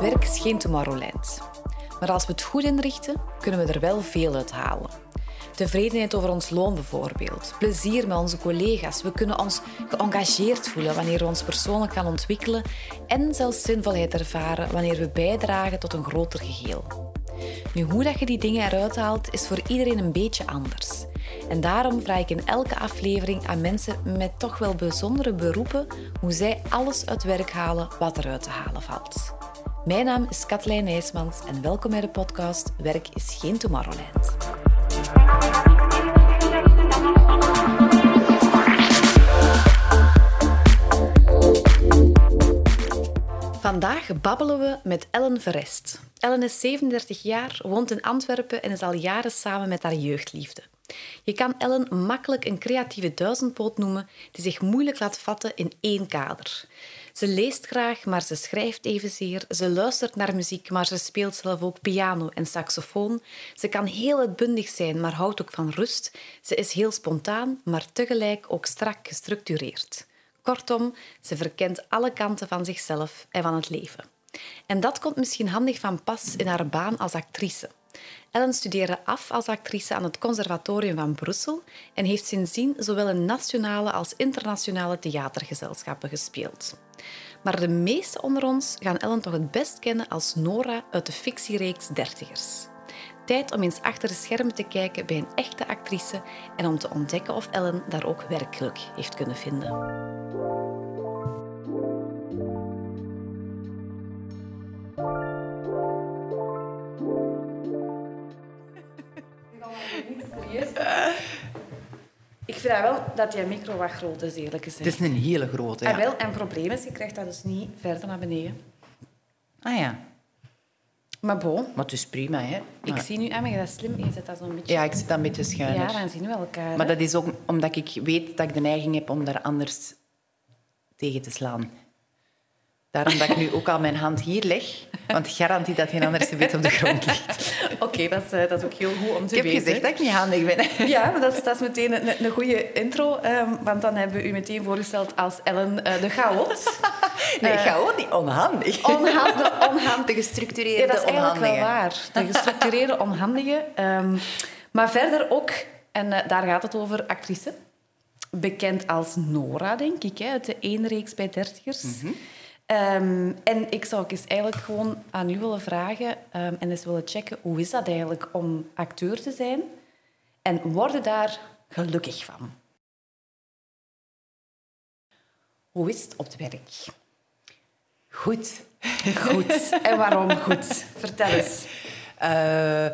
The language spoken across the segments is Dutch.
Werk is geen Tomorrowland. Maar als we het goed inrichten, kunnen we er wel veel uit halen. Tevredenheid over ons loon bijvoorbeeld. Plezier met onze collega's. We kunnen ons geëngageerd voelen wanneer we ons persoonlijk gaan ontwikkelen. En zelfs zinvolheid ervaren wanneer we bijdragen tot een groter geheel. Nu, hoe dat je die dingen eruit haalt, is voor iedereen een beetje anders. En daarom vraag ik in elke aflevering aan mensen met toch wel bijzondere beroepen hoe zij alles uit werk halen wat eruit te halen valt. Mijn naam is Katlijn Nijsmans en welkom bij de podcast Werk is geen Tomorrowland. Vandaag babbelen we met Ellen Verest. Ellen is 37 jaar, woont in Antwerpen en is al jaren samen met haar jeugdliefde. Je kan Ellen makkelijk een creatieve duizendpoot noemen die zich moeilijk laat vatten in één kader. Ze leest graag, maar ze schrijft evenzeer. Ze luistert naar muziek, maar ze speelt zelf ook piano en saxofoon. Ze kan heel uitbundig zijn, maar houdt ook van rust. Ze is heel spontaan, maar tegelijk ook strak gestructureerd. Kortom, ze verkent alle kanten van zichzelf en van het leven. En dat komt misschien handig van pas in haar baan als actrice. Ellen studeerde af als actrice aan het Conservatorium van Brussel en heeft sindsdien zowel in nationale als internationale theatergezelschappen gespeeld. Maar de meesten onder ons gaan Ellen toch het best kennen als Nora uit de fictiereeks Dertigers. Tijd om eens achter de schermen te kijken bij een echte actrice en om te ontdekken of Ellen daar ook werkelijk heeft kunnen vinden. Ik vind wel dat die micro wat groot is, eerlijk gezegd. Het is een hele grote, En, ja. wel, en het probleem is, je krijgt dat dus niet verder naar beneden. Ah ja, Maar bon, maar het is prima, hè. ik zie nu... Ah, maar je dat slim, je zet dat zo'n beetje... Ja, ik zit dan een beetje schuiner. Ja, dan zien we elkaar. Maar dat is ook omdat ik weet dat ik de neiging heb om daar anders tegen te slaan. Daarom dat ik nu ook al mijn hand hier leg, want garantie dat geen anders bed op de grond ligt. Oké, dat, is, eh, dat is ook heel goed om te Ik heb weten. gezegd dat ik niet handig ben. Ja, maar dat is, dat is meteen een, een goede intro, ehm, want dan hebben we u meteen voorgesteld als Ellen eh, de chaot. Nee, Eh, gewoon niet onhandig. Onhandig, onhandig. De gestructureerde Ja, dat is eigenlijk wel waar. De gestructureerde onhandige. Ehm, maar verder ook, en daar gaat het over, actrice. Bekend als Nora, denk ik, hè, uit de één reeks bij dertigers. Mhm. Ehm, en ik zou ook eens eigenlijk gewoon aan u willen vragen ehm, en eens willen checken, hoe is dat eigenlijk om acteur te zijn? En worden daar gelukkig van? Hoe is het op het werk? Goed. Goed. En waarom goed? Vertel eens. Eh,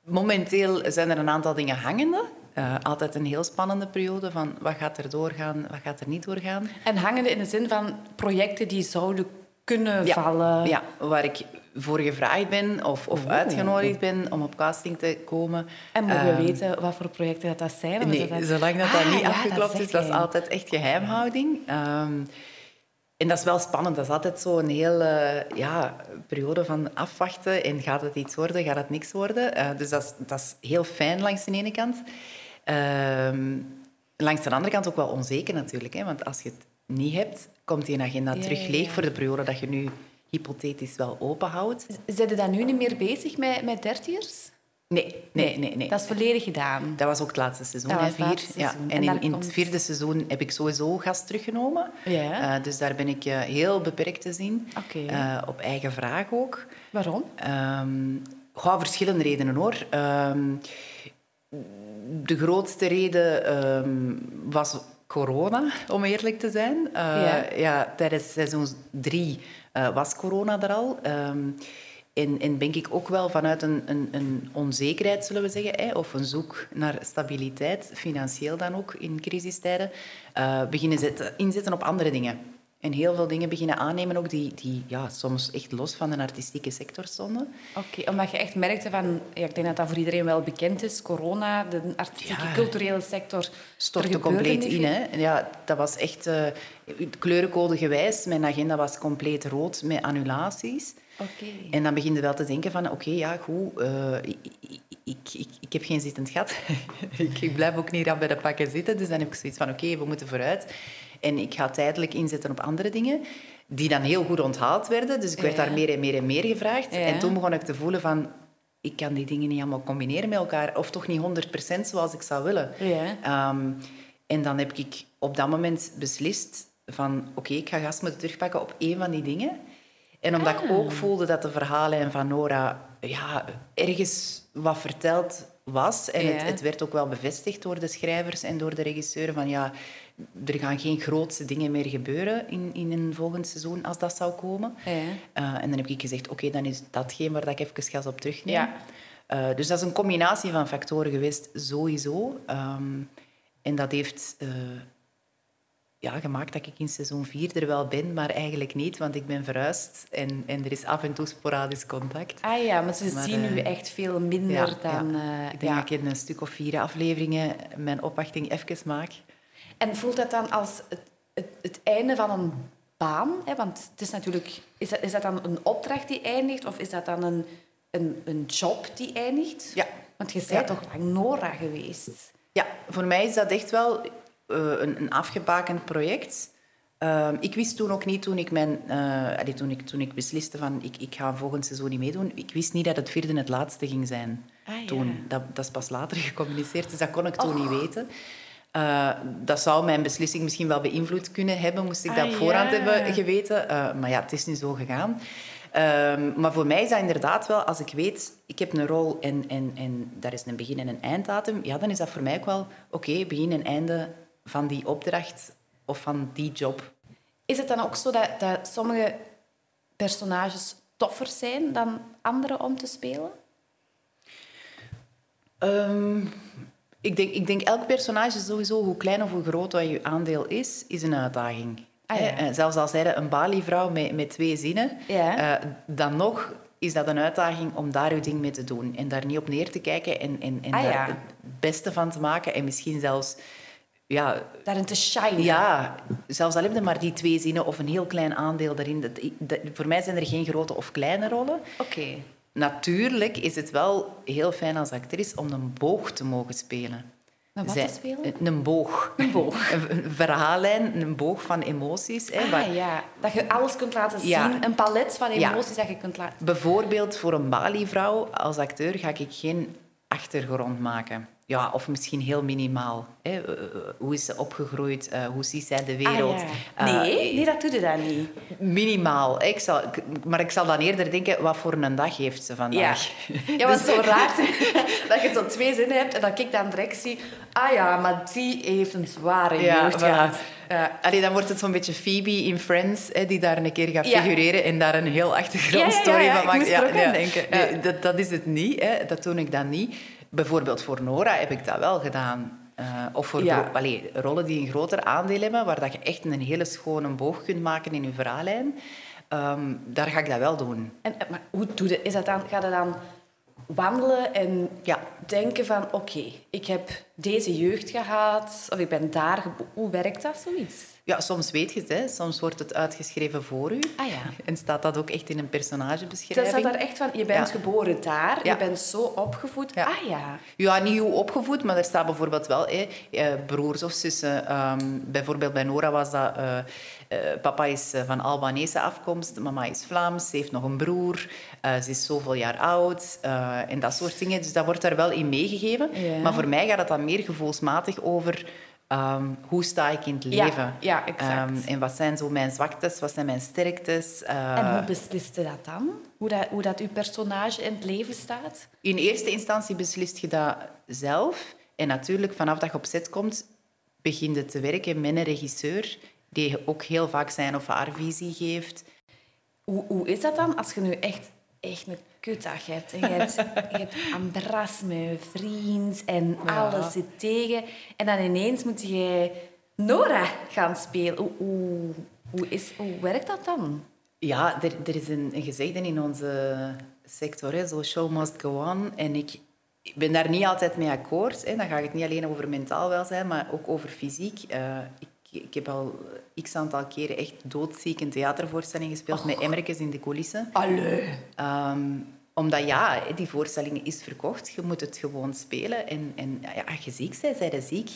momenteel zijn er een aantal dingen hangende. Eh, altijd een heel spannende periode van wat gaat er doorgaan, wat gaat er niet doorgaan. En hangende in de zin van projecten die zouden kunnen Ja, vallen. Ja, waar ik voor gevraagd ben of, of uitgenodigd ben om op casting te komen. En mogen we Ehm, weten wat voor projecten dat, dat zijn? Nee, dat- zolang dat, dat Ah, niet ja, afgeklopt is, dat is altijd echt geheimhouding. Ehm, en dat is wel spannend. Dat is altijd zo'n hele ja, periode van afwachten. En gaat het iets worden, gaat het niks worden? Eh, dus dat is, dat is heel fijn langs de ene kant. Ehm, langs de andere kant ook wel onzeker natuurlijk. Hè? Want als je het niet hebt, komt die agenda Ja, terug leeg ja. voor de periode dat je nu hypothetisch wel open houdt. Zijn je dan nu niet meer bezig met, met dertiërs? Nee, nee, nee. nee. Dat is volledig gedaan. Dat was ook het laatste seizoen. Dat was het laatste vier. Ja. seizoen. En, En in, in komt- het vierde seizoen heb ik sowieso gast teruggenomen. Ja. Eh, dus daar ben ik eh, heel beperkt te zien. Oké. Eh, op eigen vraag ook. Waarom? Ehm goh, verschillende redenen hoor. Ehm, de grootste reden ehm, was corona, om eerlijk te zijn. Eh, Ja. ja, tijdens seizoen drie eh, was corona er al. Ehm, en, en denk ik ook wel vanuit een, een, een onzekerheid, zullen we zeggen, hè, of een zoek naar stabiliteit, financieel dan ook in crisistijden, eh, beginnen zetten, inzetten op andere dingen. En heel veel dingen beginnen aannemen ook die, die ja, soms echt los van de artistieke sector stonden. Oké, omdat je echt merkte van... Ja, ik denk dat dat voor iedereen wel bekend is. Corona, de artistieke, Ja. culturele sector... stortte compleet in. Hè. Ja, dat was echt uh, kleurencode gewijs. Mijn agenda was compleet rood met annulaties. Oké. En dan begin je wel te denken van, oké, ja, goed, uh, ik, ik, ik, ik, heb geen zittend gat. ik, ik blijf ook niet rap bij de pakken zitten. Dus dan heb ik zoiets van, oké, we moeten vooruit. En ik ga tijdelijk inzetten op andere dingen, die dan heel goed onthaald werden. Dus ik werd daar meer en meer en meer gevraagd. En toen begon ik te voelen van, ik kan die dingen niet allemaal combineren met elkaar. Of toch niet 100% zoals ik zou willen. Ja. Um, en dan heb ik op dat moment beslist van... Oké, ik ga gas moeten terugpakken op één van die dingen. En omdat ik ook ah. voelde dat de verhalen van Nora ja, ergens wat verteld was. En het, het, werd ook wel bevestigd door de schrijvers en door de regisseur van ja, er gaan geen grootste dingen meer gebeuren in, in een volgend seizoen als dat zou komen. Ja. Uh, en dan heb ik gezegd, oké, dan is datgene waar ik even gas op terugneem. Ja. Uh, dus dat is een combinatie van factoren geweest, sowieso. Um, en dat heeft uh, ja, gemaakt dat ik in seizoen 4 er wel ben, maar eigenlijk niet, want ik ben verhuisd en, en er is af en toe sporadisch contact. Ah ja, maar ze zien uh, u echt veel minder dan... Uh, ik denk dat ik in een stuk of vier afleveringen mijn opwachting even maak. En voelt dat dan als het, het, het einde van een baan? Hè? Want het is natuurlijk... Is dat, is dat dan een opdracht die eindigt of is dat dan een, een, een job die eindigt? Ja. Want je bent toch lang Nora geweest? Ja, voor mij is dat echt wel uh, een, een afgebakend project. Uh, ik wist toen ook niet, toen ik, mijn, uh, toen ik, toen ik besliste van ik, ik ga volgend seizoen niet meedoen, ik wist niet dat het vierde het laatste ging zijn. Ah, ja. toen. Dat, dat is pas later gecommuniceerd, dus dat kon ik toen niet oh. weten. Uh, dat zou mijn beslissing misschien wel beïnvloed kunnen hebben, moest ik dat ah, voorhand ja. hebben geweten. maar ja, het is nu zo gegaan. Um, maar voor mij is dat inderdaad wel, als ik weet, ik heb een rol en, en, en daar is een begin- en een einddatum, ja, dan is dat voor mij ook wel, oké, begin en einde van die opdracht of van die job. Is het dan ook zo dat, dat sommige personages toffer zijn dan andere om te spelen? Um, ik, denk, ik denk elk personage sowieso, hoe klein of hoe groot wat je aandeel is, is een uitdaging. Ah, ja. Eh, zelfs als zij een Bali-vrouw met, met twee zinnen, ja. uh, dan nog is dat een uitdaging om daar je ding mee te doen. En daar niet op neer te kijken en, en, en ah, daar ja. het beste van te maken. En misschien zelfs... Ja, Daarin te shine. Ja, zelfs al heb je maar die twee zinnen of een heel klein aandeel daarin. Dat, dat, voor mij zijn er geen grote of kleine rollen. Oké. Natuurlijk is het wel heel fijn als actrice om een boog te mogen spelen. Een wat te spelen? Een boog. Een boog. Een verhaallijn, een boog van emoties. Hè, ah, ja. Dat je alles kunt laten zien. Een palet van emoties dat je kunt laten Bijvoorbeeld voor een Bali-vrouw als acteur ga ik geen achtergrond maken. Ja, of misschien heel minimaal. Hè. Eh, eh, hoe is ze opgegroeid? Uh, hoe ziet zij de wereld? Ah, ja. nee, nee, dat doe je dan niet. Minimaal. Ik zal, maar ik zal dan eerder denken, wat voor een dag heeft ze vandaag? Ja, ja want dus... zo raar dat je zo twee zinnen hebt en dat ik dan direct zie... Ah ja, maar die heeft een zware ja, jeugd gehad. Ja. Allee, dan wordt het zo'n beetje Phoebe in Friends, hè, die daar een keer gaat figureren en daar een heel achtergrondstory van maakt. Ja, ja, denken. dat, dat is het niet. Hè. Dat doe ik dan niet. Bijvoorbeeld voor Nora heb ik dat wel gedaan. Uh, of voor ja. allee, rollen die een groter aandeel hebben, waar dat je echt een hele schone boog kunt maken in je verhaallijn. Um, daar ga ik dat wel doen. En, maar hoe doe je, is dat dan, ga je dan wandelen en ja. denken van oké, ik heb deze jeugd gehad of ik ben daar Hoe werkt dat, zoiets? Ja, soms weet je het. Hè. Soms wordt het uitgeschreven voor u. Ah, ja. En staat dat ook echt in een personagebeschrijving. Dat staat daar echt van, je bent geboren daar, je bent zo opgevoed. Ah ja. Ja, niet hoe opgevoed, maar er staat bijvoorbeeld wel hè, eh, broers of zussen. Um, bijvoorbeeld bij Nora was dat... Uh, uh, papa is van Albanese afkomst, mama is Vlaams, ze heeft nog een broer, uh, ze is zoveel jaar oud en dat soort dingen. Dus dat wordt daar wel in meegegeven. Maar voor mij gaat het dan meer gevoelsmatig over Um, hoe sta ik in het leven? Ja, ja exact. Um, en wat zijn zo mijn zwaktes, wat zijn mijn sterktes? Uh, en hoe besliste dat dan? Hoe dat, hoe dat uw personage in het leven staat? In eerste instantie beslist je dat zelf. En natuurlijk, vanaf dat je op set komt, begin je te werken met een regisseur die ook heel vaak zijn of haar visie geeft. Hoe, hoe is dat dan als je nu echt, echt een kutdag hebt. En je hebt, je hebt ambras met je vriend en alles zit tegen. En dan ineens moet je Nora gaan spelen. Hoe, hoe, hoe, is, hoe werkt dat dan? Ja, er, er is een, een gezegde in onze sector, hè, zo show must go on. En ik, ben daar niet altijd mee akkoord. Hè. Dan gaat het niet alleen over mentaal welzijn, maar ook over fysiek. Uh, ik ik heb al x aantal keren echt doodziek een theatervoorstelling gespeeld met emmerkes in de coulissen. Allee. Ehm, omdat ja, die voorstelling is verkocht. Je moet het gewoon spelen. En, en ja, als je ziek bent, zij ziek.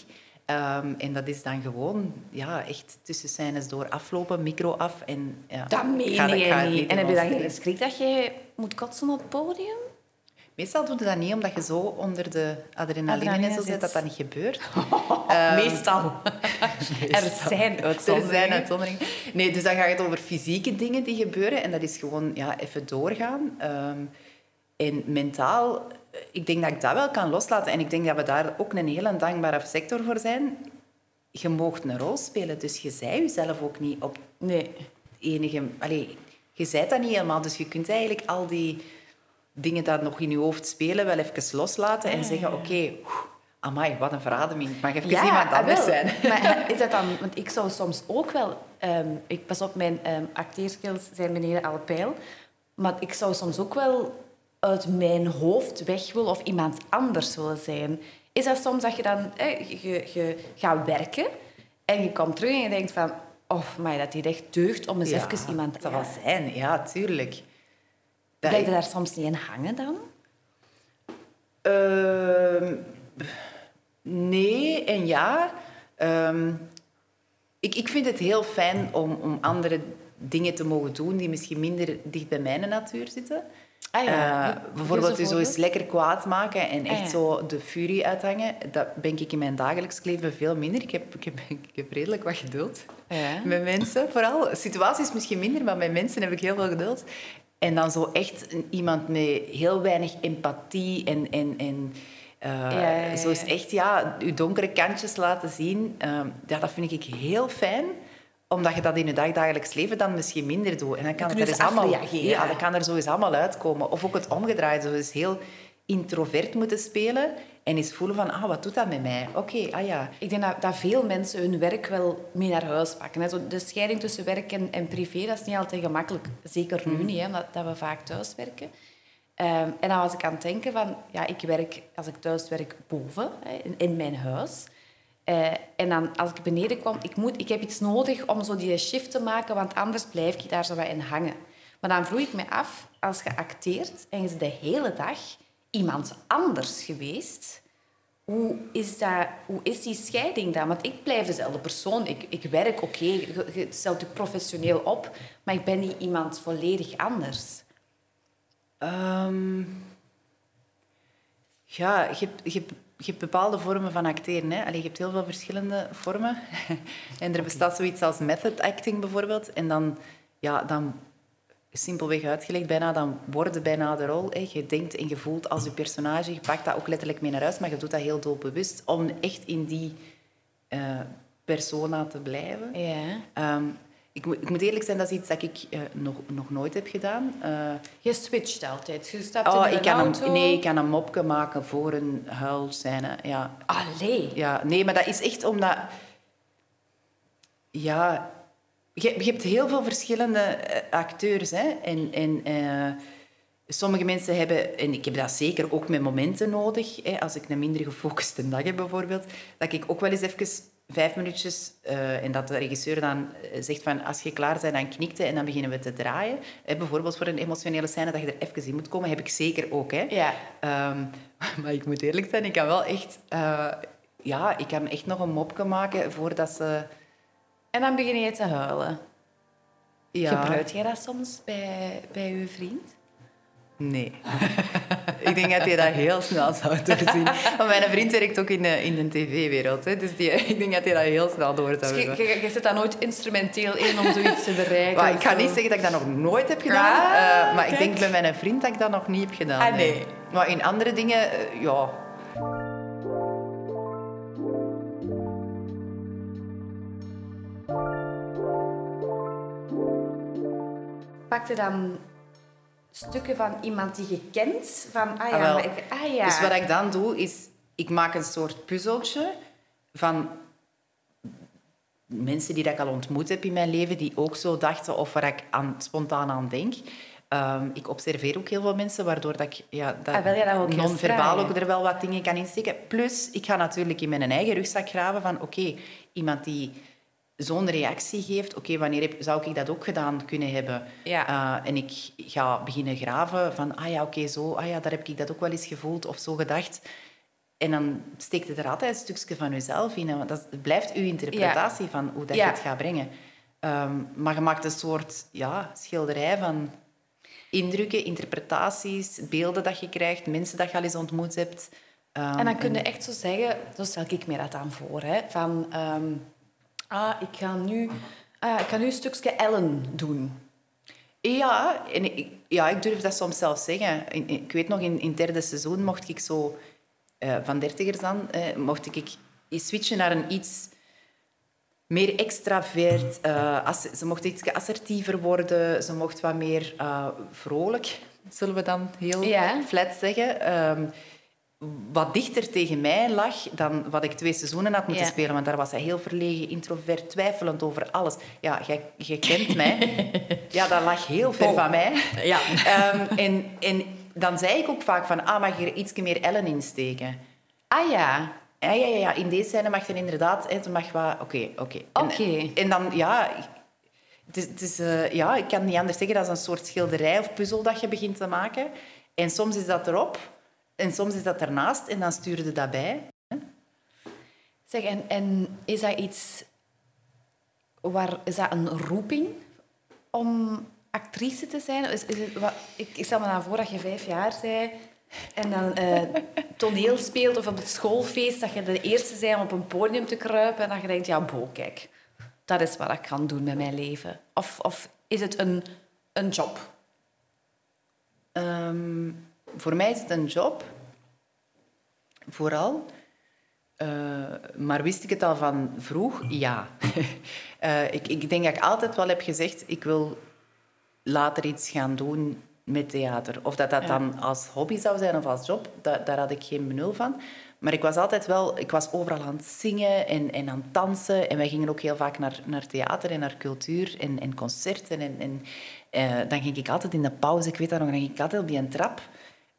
Ehm, en dat is dan gewoon ja, echt tussen scènes door aflopen, micro af. En, ja, Dat meen je niet. En heb je dan geen schrik dat je moet kotsen op het podium? Meestal doe je dat niet, omdat je zo onder de adrenaline, Adrenaline zo zit. dat dat niet gebeurt. Meestal. Er zijn Er uitzonderingen. zijn uitzonderingen. Nee, dus dan gaat het over fysieke dingen die gebeuren. En dat is gewoon ja, even doorgaan. Ehm, en mentaal, ik denk dat ik dat wel kan loslaten. En ik denk dat we daar ook een hele dankbare sector voor zijn. Je moogt een rol spelen, dus je zei jezelf ook niet op Nee. enige... Allee, je zei dat niet helemaal, dus je kunt eigenlijk al die dingen dat nog in je hoofd spelen wel even loslaten en zeggen, oké, amai, wat een verademing. Ik mag even iemand ah, anders wel. zijn. Maar is dat dan... Want ik zou soms ook wel... ehm, ik pas op, mijn acteerskills zijn beneden alle pijl. Maar ik zou soms ook wel uit mijn hoofd weg willen of iemand anders willen zijn. Is dat soms dat je dan... eh, je, je gaat werken en je komt terug en je denkt van... Oh, maar dat die echt deugt om eens even iemand... Dat wel zijn, ja, tuurlijk. Blijf je daar soms niet in hangen dan? Ehm, nee en ja. Ehm, ik, ik vind het heel fijn om, om andere dingen te mogen doen die misschien minder dicht bij mijn natuur zitten. Ah ja. Eh, bijvoorbeeld je een zo eens lekker kwaad maken en Ah echt ja. zo de furie uithangen. Dat ben ik in mijn dagelijks leven veel minder. Ik heb, ik heb, ik heb redelijk wat geduld. Ja. Met mensen vooral. Situaties misschien minder, maar met mensen heb ik heel veel geduld. En dan zo echt iemand met heel weinig empathie en... en, en eh, Ja, ja, ja, Zo is echt ja, je donkere kantjes laten zien. Ehm, ja, dat vind ik heel fijn omdat je dat in je dagdagelijks leven dan misschien minder doet. En dan kan Dan het er eens eens allemaal, ja, dat kan er zo eens allemaal uitkomen. Of ook het omgedraaid. Zo eens heel introvert moeten spelen en eens voelen van, ah, wat doet dat met mij? Oké, ah ja. Ik denk dat, dat veel mensen hun werk wel mee naar huis pakken. Hè. Zo de scheiding tussen werk en, en privé, dat is niet altijd gemakkelijk. Zeker nu niet, hè, omdat dat we vaak thuis werken. Ehm, en dan was ik aan het denken van... Ja, ik werk, als ik thuis werk, boven, hè, in, in mijn huis. Eh, en dan, als ik beneden kwam... Ik, moet, ik heb iets nodig om zo die shift te maken, want anders blijf ik daar zo wat in hangen. Maar dan vroeg ik me af, als je acteert en je de hele dag iemand anders geweest... Hoe is, dat, hoe is die scheiding dan? Want ik blijf dezelfde persoon. Ik, ik werk oké, je, je stelt je professioneel op, maar ik ben niet iemand volledig anders. Ehm, ja, je, hebt- je, je hebt bepaalde vormen van acteren. Hè? Allee, je hebt heel veel verschillende vormen. en er bestaat zoiets als method acting bijvoorbeeld. En dan, ja, dan simpelweg uitgelegd bijna, dan worden bijna de rol. Hè? Je denkt en je voelt als je personage. Je pakt dat ook letterlijk mee naar huis, maar je doet dat heel doelbewust om echt in die eh, persona te blijven. Ja. Ehm, ik, moet, ik moet eerlijk zijn, dat is iets dat ik eh, nog, nog nooit heb gedaan. Eh, Je switcht altijd. Je stapt Oh, in ik een kan auto. een, nee, ik kan een mopje maken voor een huilscène. Ja. Allee. Ja, nee, maar dat is echt omdat... Ja, je, je hebt heel veel verschillende eh, acteurs. Hè? En, en eh, sommige mensen hebben... En ik heb dat zeker ook met momenten nodig. Hè? Als ik een minder gefocuste dag heb, bijvoorbeeld. Dat ik ook wel eens even vijf minuutjes... eh, en dat de regisseur dan zegt van... Als je klaar bent, dan knikte en dan beginnen we te draaien. Hè? Bijvoorbeeld voor een emotionele scène dat je er even in moet komen. Heb ik zeker ook. Hè? Ja. Ehm, maar ik moet eerlijk zijn, ik kan wel echt... ja, ik kan echt nog een mopje maken voordat ze... En dan begin je te huilen. Ja, Gebruik jij dat soms bij, bij je vriend? Nee. ik denk dat hij dat heel snel zou doorzien. Want mijn vriend werkt ook in de, in de tv-wereld. Hè, dus die, ik denk dat hij dat heel snel door zou Dus je, hebben. je, daar nooit instrumenteel in om zoiets te bereiken. Maar ik ga zo. niet zeggen dat ik dat nog nooit heb gedaan. Ah, eh, maar ik denk bij mijn vriend dat ik dat nog niet heb gedaan. Ah, nee. Maar in andere dingen, eh, ja... Pak je dan stukken van iemand die je kent? Van, ah ja, Ah, maar ik, ah ja. Dus wat ik dan doe, is... Ik maak een soort puzzeltje van mensen die dat ik al ontmoet heb in mijn leven, die ook zo dachten of waar ik aan, spontaan aan denk. Ehm, ik observeer ook heel veel mensen, waardoor dat ik ja, dat Ah, dat non-verbaal ook er wel wat dingen kan insteken. Plus, ik ga natuurlijk in mijn eigen rugzak graven van oké, iemand die zo'n reactie geeft, oké, wanneer heb, zou ik dat ook gedaan kunnen hebben? Ja. Uh, en ik ga beginnen graven van, ah ja, oké, zo, ah ja, daar heb ik dat ook wel eens gevoeld of zo gedacht. En dan steekt het er altijd een stukje van jezelf in. Want dat blijft uw interpretatie Ja. van hoe dat Ja. je het gaat brengen. Ehm, maar je maakt een soort ja, schilderij van indrukken, interpretaties, beelden dat je krijgt, mensen dat je al eens ontmoet hebt. Ehm, En dan kun je echt zo zeggen, zo stel ik me dat aan voor, hè, van ehm, ah, ik ga nu, ah, ik ga nu een stukje Ellen doen. Ja, en ik, ja, ik durf dat soms zelf zeggen. Ik weet nog, in, in het derde seizoen mocht ik zo... eh, van dertigers dan, eh, mocht ik switchen naar een iets meer extravert. eh, ass- ze mocht iets assertiever worden. Ze mocht wat meer eh, vrolijk, zullen we dan heel Ja. flat zeggen. Wat dichter tegen mij lag dan wat ik twee seizoenen had moeten Ja. spelen. Want daar was hij heel verlegen, introvert, twijfelend over alles. Ja, jij, kent mij. Ja, dat lag heel ver van mij. Ja. Ehm, en, en dan zei ik ook vaak van, ah, mag je er iets meer Ellen in steken? Ah ja, Ja, ja, ja, ja. in deze scène mag je inderdaad... hè, mag wat... Oké, oké. En- Oké. En, dan, ja... Het is, het is, eh, ja, ik kan niet anders zeggen. Dat is een soort schilderij of puzzel dat je begint te maken. En soms is dat erop. En soms is dat ernaast. En dan stuur je dat bij. zeg, en, en is dat iets, waar, is dat een roeping om actrice te zijn? Is, is het, wat, ik, ik stel me dan voor dat je vijf jaar bent en dan eh, toneel speelt of op het schoolfeest, dat je de eerste bent om op een podium te kruipen en dat je denkt, ja, bo, kijk, dat is wat ik kan doen met mijn leven. Of, of is het een, een job? Ehm, voor mij is het een job. Vooral. Eh, maar wist ik het al van vroeg? Ja. Eh, ik, ik denk dat ik altijd wel heb gezegd... Ik wil later iets gaan doen met theater. Of dat dat Ja. dan als hobby zou zijn of als job, da- daar had ik geen benul van. Maar ik was altijd wel... Ik was overal aan het zingen en, en aan het dansen. En wij gingen ook heel vaak naar, naar theater en naar cultuur en, en concerten. En, en eh, dan ging ik altijd in de pauze, ik weet dat nog, dan ging ik altijd op die trap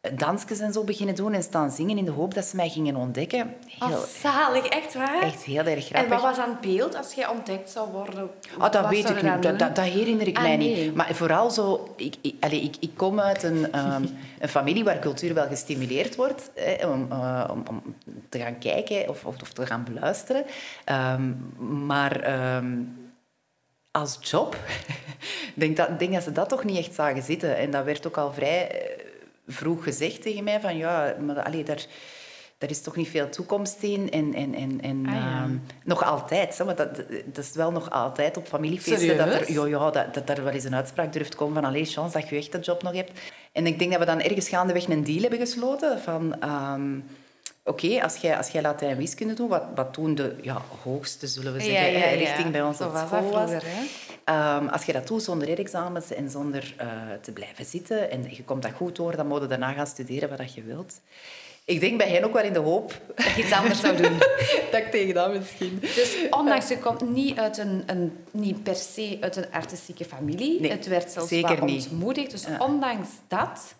dansjes en zo beginnen doen en staan zingen in de hoop dat ze mij gingen ontdekken. Heel, Oh, zalig, echt waar? echt heel erg En grappig. wat was aan het beeld als jij ontdekt zou worden? Ah, dat weet ik niet. Dat, doen? dat, dat herinner ik Ah, mij nee. niet. Maar vooral zo... Ik, ik, allee, ik, ik kom uit een, ehm, een familie waar cultuur wel gestimuleerd wordt hè, om, eh, om, om te gaan kijken of, of, of te gaan beluisteren. Ehm, maar ehm, als job denk dat, denk dat ze dat toch niet echt zagen zitten. En dat werd ook al vrij eh, vroeg gezegd tegen mij van ja, maar allee, daar, daar is toch niet veel toekomst in. En, en, en, en Ah, ja. ehm, nog altijd, hè, maar dat, dat is wel nog altijd op familiefeesten dat er, ja, dat, dat er wel eens een uitspraak durft komen van allee, chance dat je echt een job nog hebt. En ik denk dat we dan ergens gaandeweg een deal hebben gesloten van... ehm, Oké, als, jij, als jij Latijn en wiskunde doet, wat, wat toen de ja, hoogste, zullen we zeggen, ja, ja. richting bij ons Zo op school was. vroeger? Ehm, als je dat doet zonder examens en zonder eh, te blijven zitten en je komt dat goed door, dan moet je daarna gaan studeren wat dat je wilt. Ik denk bij hen ook wel in de hoop Dat je iets anders zou doen. dat ik tegen dat misschien... Dus ondanks, je komt niet, uit een, een, niet per se uit een artistieke familie. Nee, het werd zelfs zeker ontmoedigd. Dus ondanks dat,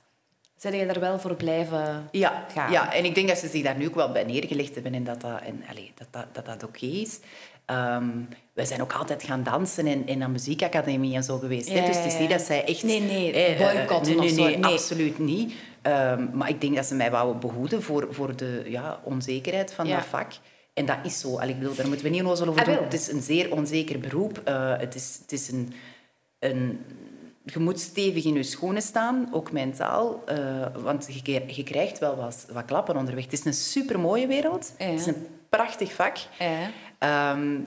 ben je er wel voor blijven Ja, gaan. ja, en ik denk dat ze zich daar nu ook wel bij neergelegd hebben en dat dat, en, dat, dat, dat, dat oké is. Ehm, wij zijn ook altijd gaan dansen en, en aan muziekacademie en zo geweest. hè. Dus het is niet dat zij echt... Nee, nee, eh, boycotten nee, of nee, zo. nee, Nee. absoluut niet. Ehm, maar ik denk dat ze mij wouden behoeden voor, voor de ja, onzekerheid van Ja. dat vak. En dat is zo. Allee, ik bedoel, daar moeten we niet onnozel over Ah, doen. wel. Het is een zeer onzeker beroep. Eh, het is, het is een... een je moet stevig in je schoenen staan, ook mentaal. eh, want je, je krijgt wel wat, wat klappen onderweg. Het is een supermooie wereld. Ja. Het is een prachtig vak. Ja. Ehm,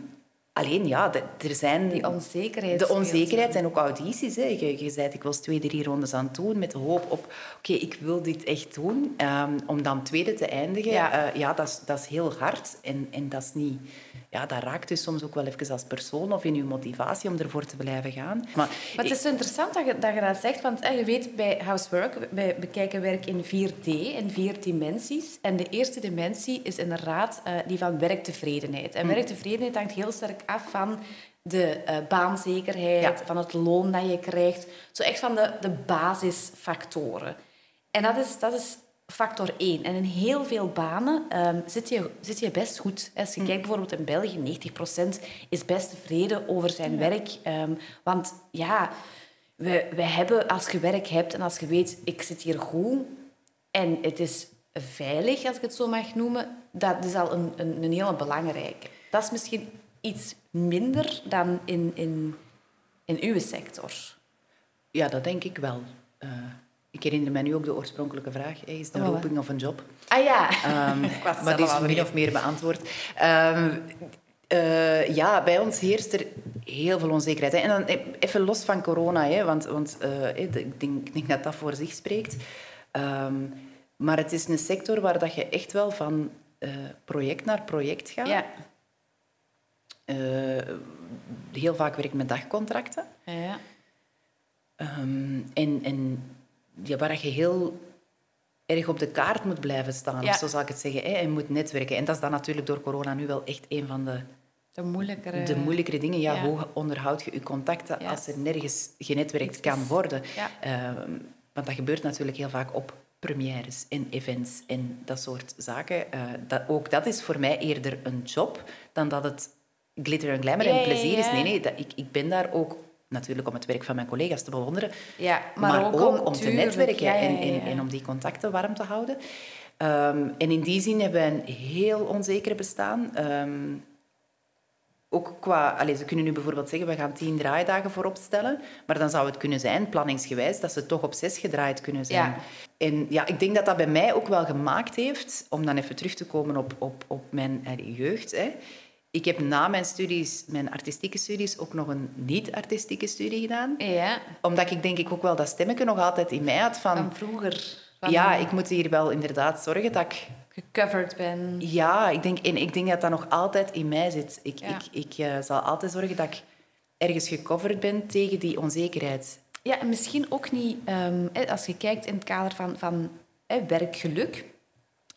alleen, ja, de- er zijn... Die onzekerheid. De onzekerheid zijn ook audities. Hè. Je, je zei, ik was twee, drie rondes aan het doen met de hoop op... Oké, ik wil dit echt doen. Ehm, om dan tweede te eindigen, Ja. ja, ja dat, is, dat is heel hard. En, en dat is niet... Ja, dat raakt dus soms ook wel even als persoon of in je motivatie om ervoor te blijven gaan. Maar, Maar het is zo interessant dat je dat, je dat zegt, want eh, je weet, bij Housework, wij bekijken werk in 4D, in vier dimensies. En de eerste dimensie is inderdaad eh, die van werktevredenheid. En werktevredenheid hangt heel sterk af van de eh, baanzekerheid, Ja. van het loon dat je krijgt. Zo echt van de, de basisfactoren. En dat is, dat is factor 1. En in heel veel banen ehm, zit, je, zit je best goed. Als je Hm. kijkt bijvoorbeeld in België, 90% is best tevreden over zijn werk. Ehm, want ja, we, we hebben, als je werk hebt en als je weet, ik zit hier goed en het is veilig, als ik het zo mag noemen, dat is al een, een, een hele belangrijke. Dat is misschien iets minder dan in, in, in uw sector. Ja, dat denk ik wel. Eh, ik herinner me nu ook de oorspronkelijke vraag. Is het een Oh, roeping of een job? Ah ja, Ik was het maar die is min of meer beantwoord. Ehm, eh, ja, bij ons heerst er heel veel onzekerheid. Hè. En dan e- even los van corona, hè, want, want eh, ik, denk, ik denk dat dat voor zich spreekt. Ehm, maar het is een sector waar dat je echt wel van eh, project naar project gaat. ja. Eh, heel vaak werk ik met dagcontracten. ja. En en ja, waar je heel erg op de kaart moet blijven staan, Ja. of zo zal ik het zeggen. Hè, en moet netwerken. En dat is dan natuurlijk door corona nu wel echt een van de, De moeilijkere... de moeilijkere dingen. Ja, ja. Hoe onderhoud je je contacten Ja. als er nergens genetwerkt kan worden? Ehm, want dat gebeurt natuurlijk heel vaak op premières en events en dat soort zaken. Eh, dat, ook dat is voor mij eerder een job dan dat het glitter en glamour en plezier is. Nee, nee, dat, ik, ik ben daar ook natuurlijk om het werk van mijn collega's te bewonderen, Ja, maar, ook, om, te netwerken ja, ja, En, om die contacten warm te houden. Ehm, en in die zin hebben wij een heel onzeker bestaan. Ehm, ook qua... Allez, ze kunnen nu bijvoorbeeld zeggen, we gaan tien draaidagen voorop stellen. Maar dan zou het kunnen zijn, planningsgewijs, dat ze toch op zes gedraaid kunnen zijn. Ja. En ja, ik denk dat dat bij mij ook wel gemaakt heeft, om dan even terug te komen op, op, op mijn jeugd. Hè. Ik heb na mijn studies, mijn artistieke studies, ook nog een niet-artistieke studie gedaan Ja, omdat ik denk ik ook wel dat stemmetje nog altijd in mij had van... van vroeger. Van ja, ik moet hier wel inderdaad zorgen dat ik... gecoverd ben. Ja, ik denk, en ik denk dat dat nog altijd in mij zit. Ik, Ja. ik, ik eh, zal altijd zorgen dat ik ergens gecoverd ben tegen die onzekerheid. Ja, en misschien ook niet, ehm, als je kijkt in het kader van, van hè, werkgeluk,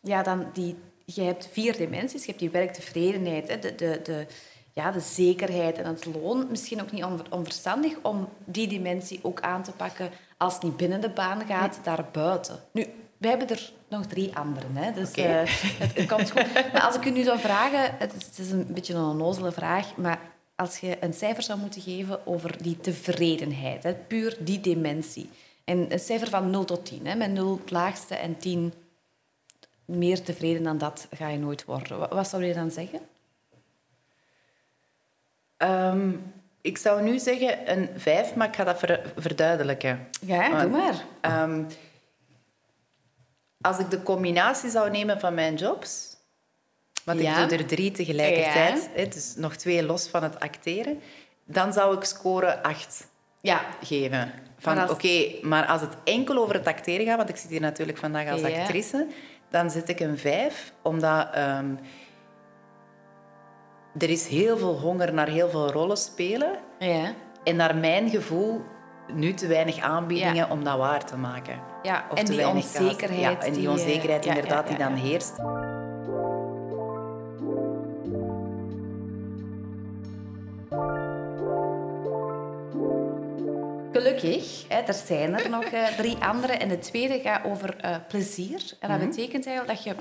ja, dan die, je hebt vier dimensies. Je hebt die werktevredenheid, hè, de, de, de, ja, de zekerheid en het loon. Misschien ook niet onver- onverstandig om die dimensie ook aan te pakken als het niet binnen de baan gaat, daarbuiten. Nu, wij hebben er nog drie anderen, hè, dus Oké. eh, het, het komt goed. Maar als ik u nu zou vragen, het is, het is een beetje een onnozele vraag, maar als je een cijfer zou moeten geven over die tevredenheid, hè, puur die dimensie. En een cijfer van 0 tot 10, hè, met 0 het laagste en 10 meer tevreden dan dat ga je nooit worden. Wa- Wat zou je dan zeggen? Ehm, ik zou nu zeggen een vijf, maar ik ga dat ver- verduidelijken. Ja, doe maar. Ehm, als ik de combinatie zou nemen van mijn jobs, want Ja. ik doe er drie tegelijkertijd, hè, dus nog twee los van het acteren, dan zou ik score acht Ja, geven. Van Maar oké, als- maar als het enkel over het acteren gaat, want ik zit hier natuurlijk vandaag als actrice, dan zet ik een vijf, omdat ehm, er is heel veel honger naar heel veel rollen spelen. ja. En naar mijn gevoel nu te weinig aanbiedingen om dat waar te maken. ja. Of en te die weinig cast. onzekerheid. Ja, en die, eh, onzekerheid inderdaad die dan heerst. Er zijn er nog eh, drie andere. En de tweede gaat over eh, plezier. En dat betekent eigenlijk dat je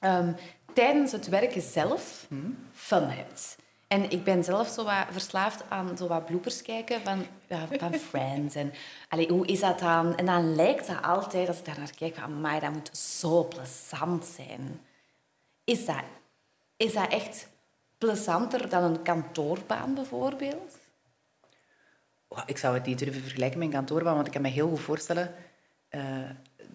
ehm, tijdens het werken zelf fun hebt. En ik ben zelf zo wat verslaafd aan zo wat bloopers kijken van, ja, van Friends. En allee, hoe is dat dan? En dan lijkt dat altijd, als ik daar naar kijk, van, maar dat moet zo plezant zijn. Is dat, is dat echt plezanter dan een kantoorbaan bijvoorbeeld? Ik zou het niet durven vergelijken met een kantoorbaan, want ik kan me heel goed voorstellen eh,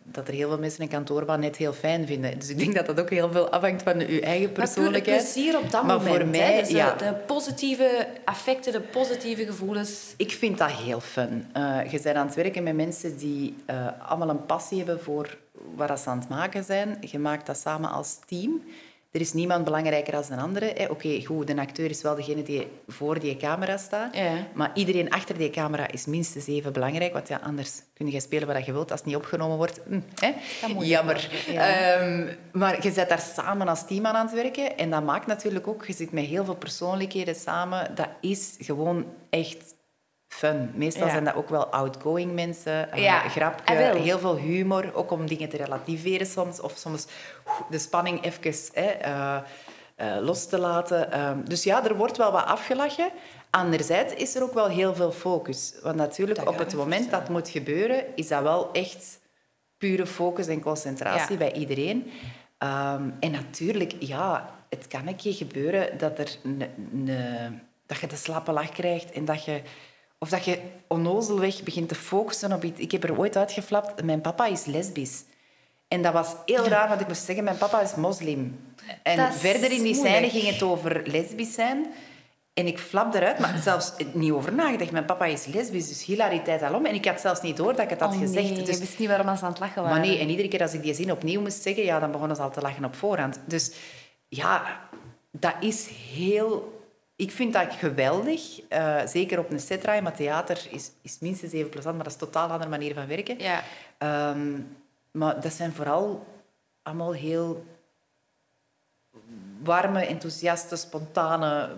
dat er heel veel mensen een kantoorbaan net heel fijn vinden. Dus ik denk dat dat ook heel veel afhangt van uw eigen Maar persoonlijkheid. het plezier op dat Maar moment. voor hè. mij, Dus de, ja. de positieve affecten, de positieve gevoelens. Ik vind dat heel fun. Eh, je bent aan het werken met mensen die eh, allemaal een passie hebben voor wat ze aan het maken zijn. Je maakt dat samen als team. Er is niemand belangrijker dan een andere. Oké, goed, de acteur is wel degene die voor die camera staat. Ja. Maar iedereen achter die camera is minstens even belangrijk. Want ja, anders kun je spelen wat je wilt. Als het niet opgenomen wordt, hm, hè? jammer. ja. Ehm, maar je zit daar samen als team aan aan het werken. En dat maakt natuurlijk ook... Je zit met heel veel persoonlijkheden samen. Dat is gewoon echt fun. Meestal Ja. zijn dat ook wel outgoing mensen. eh, Ja, grapje, heel veel humor. Ook om dingen te relativeren soms. Of soms de spanning even hè, eh, eh, los te laten. Ehm, dus ja, er wordt wel wat afgelachen. Anderzijds is er ook wel heel veel focus. Want natuurlijk, Dat op het moment dat het moet gebeuren, is dat wel echt pure focus en concentratie Ja. bij iedereen. Ehm, en natuurlijk, ja, het kan een keer gebeuren dat, er dat je de slappe lach krijgt en dat je... Of dat je onnozelweg begint te focussen op iets. Ik heb er ooit uitgeflapt, mijn papa is lesbisch. En dat was heel raar, want ik moest zeggen, mijn papa is moslim. En is verder in die scène ging het over lesbisch zijn. En ik flap eruit, maar zelfs niet over nagedacht. Mijn papa is lesbisch, dus hilariteit alom. En ik had zelfs niet door dat ik het had oh, gezegd. Nee, Dus je wist niet waarom ze aan het lachen waren. maar nee, en iedere keer als ik die zin opnieuw moest zeggen, ja, dan begonnen ze al te lachen op voorhand. Dus ja, dat is heel... Ik vind dat geweldig. Eh, zeker op een set draaien, maar theater is, is minstens even plezant, maar dat is een totaal andere manier van werken. Ja. Ehm, maar dat zijn vooral allemaal heel warme, enthousiaste, spontane,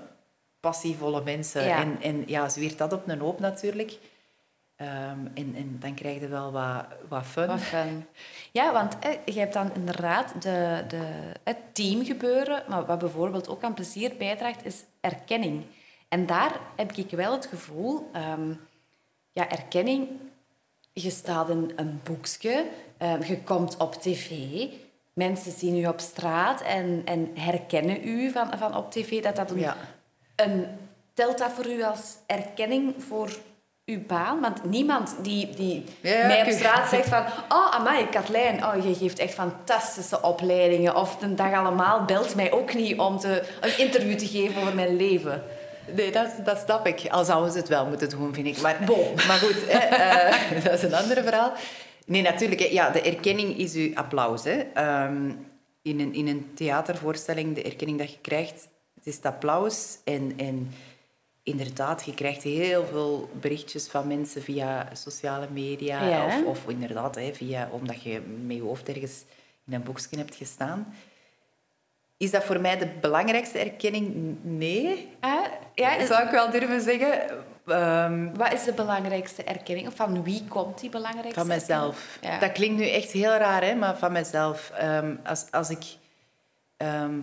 passievolle mensen. Ja. En, en ja, zwiert dat op een hoop natuurlijk. Ehm, en, en dan krijg je wel wat, wat fun. Wat fun. Ja, want eh, je hebt dan inderdaad de, de, het teamgebeuren, maar wat bijvoorbeeld ook aan plezier bijdraagt, is erkenning. En daar heb ik wel het gevoel, ehm, ja, erkenning, je staat in een boekje, ehm, je komt op tv, mensen zien u op straat en, en herkennen u van, van op tv, dat dat een, Ja. een, telt dat voor u als erkenning voor uw baan? Want niemand die, die Ja, mij op straat zegt van... Oh, amai, Katlijn, oh, je geeft echt fantastische opleidingen. Of de dag allemaal belt mij ook niet om te, een interview te geven over mijn leven. Nee, dat, dat snap ik. Al zouden ze het wel moeten doen, vind ik. Maar, maar goed, eh, dat is een ander verhaal. Nee, natuurlijk. Ja, de erkenning is uw applaus. Hè. Ehm, in, een, in een theatervoorstelling, de erkenning dat je krijgt, het is het applaus. En, en inderdaad, je krijgt heel veel berichtjes van mensen via sociale media. Ja. Of, of inderdaad, hè, via, omdat je met je hoofd ergens in een boekje hebt gestaan. Is dat voor mij de belangrijkste erkenning? Nee. Ah, ja, Dat zou ik wel durven zeggen. Ehm, wat is de belangrijkste erkenning? Of van wie komt die belangrijkste van mezelf. Ja. Dat klinkt nu echt heel raar, hè, maar van mezelf. Ehm, als, als ik... ehm,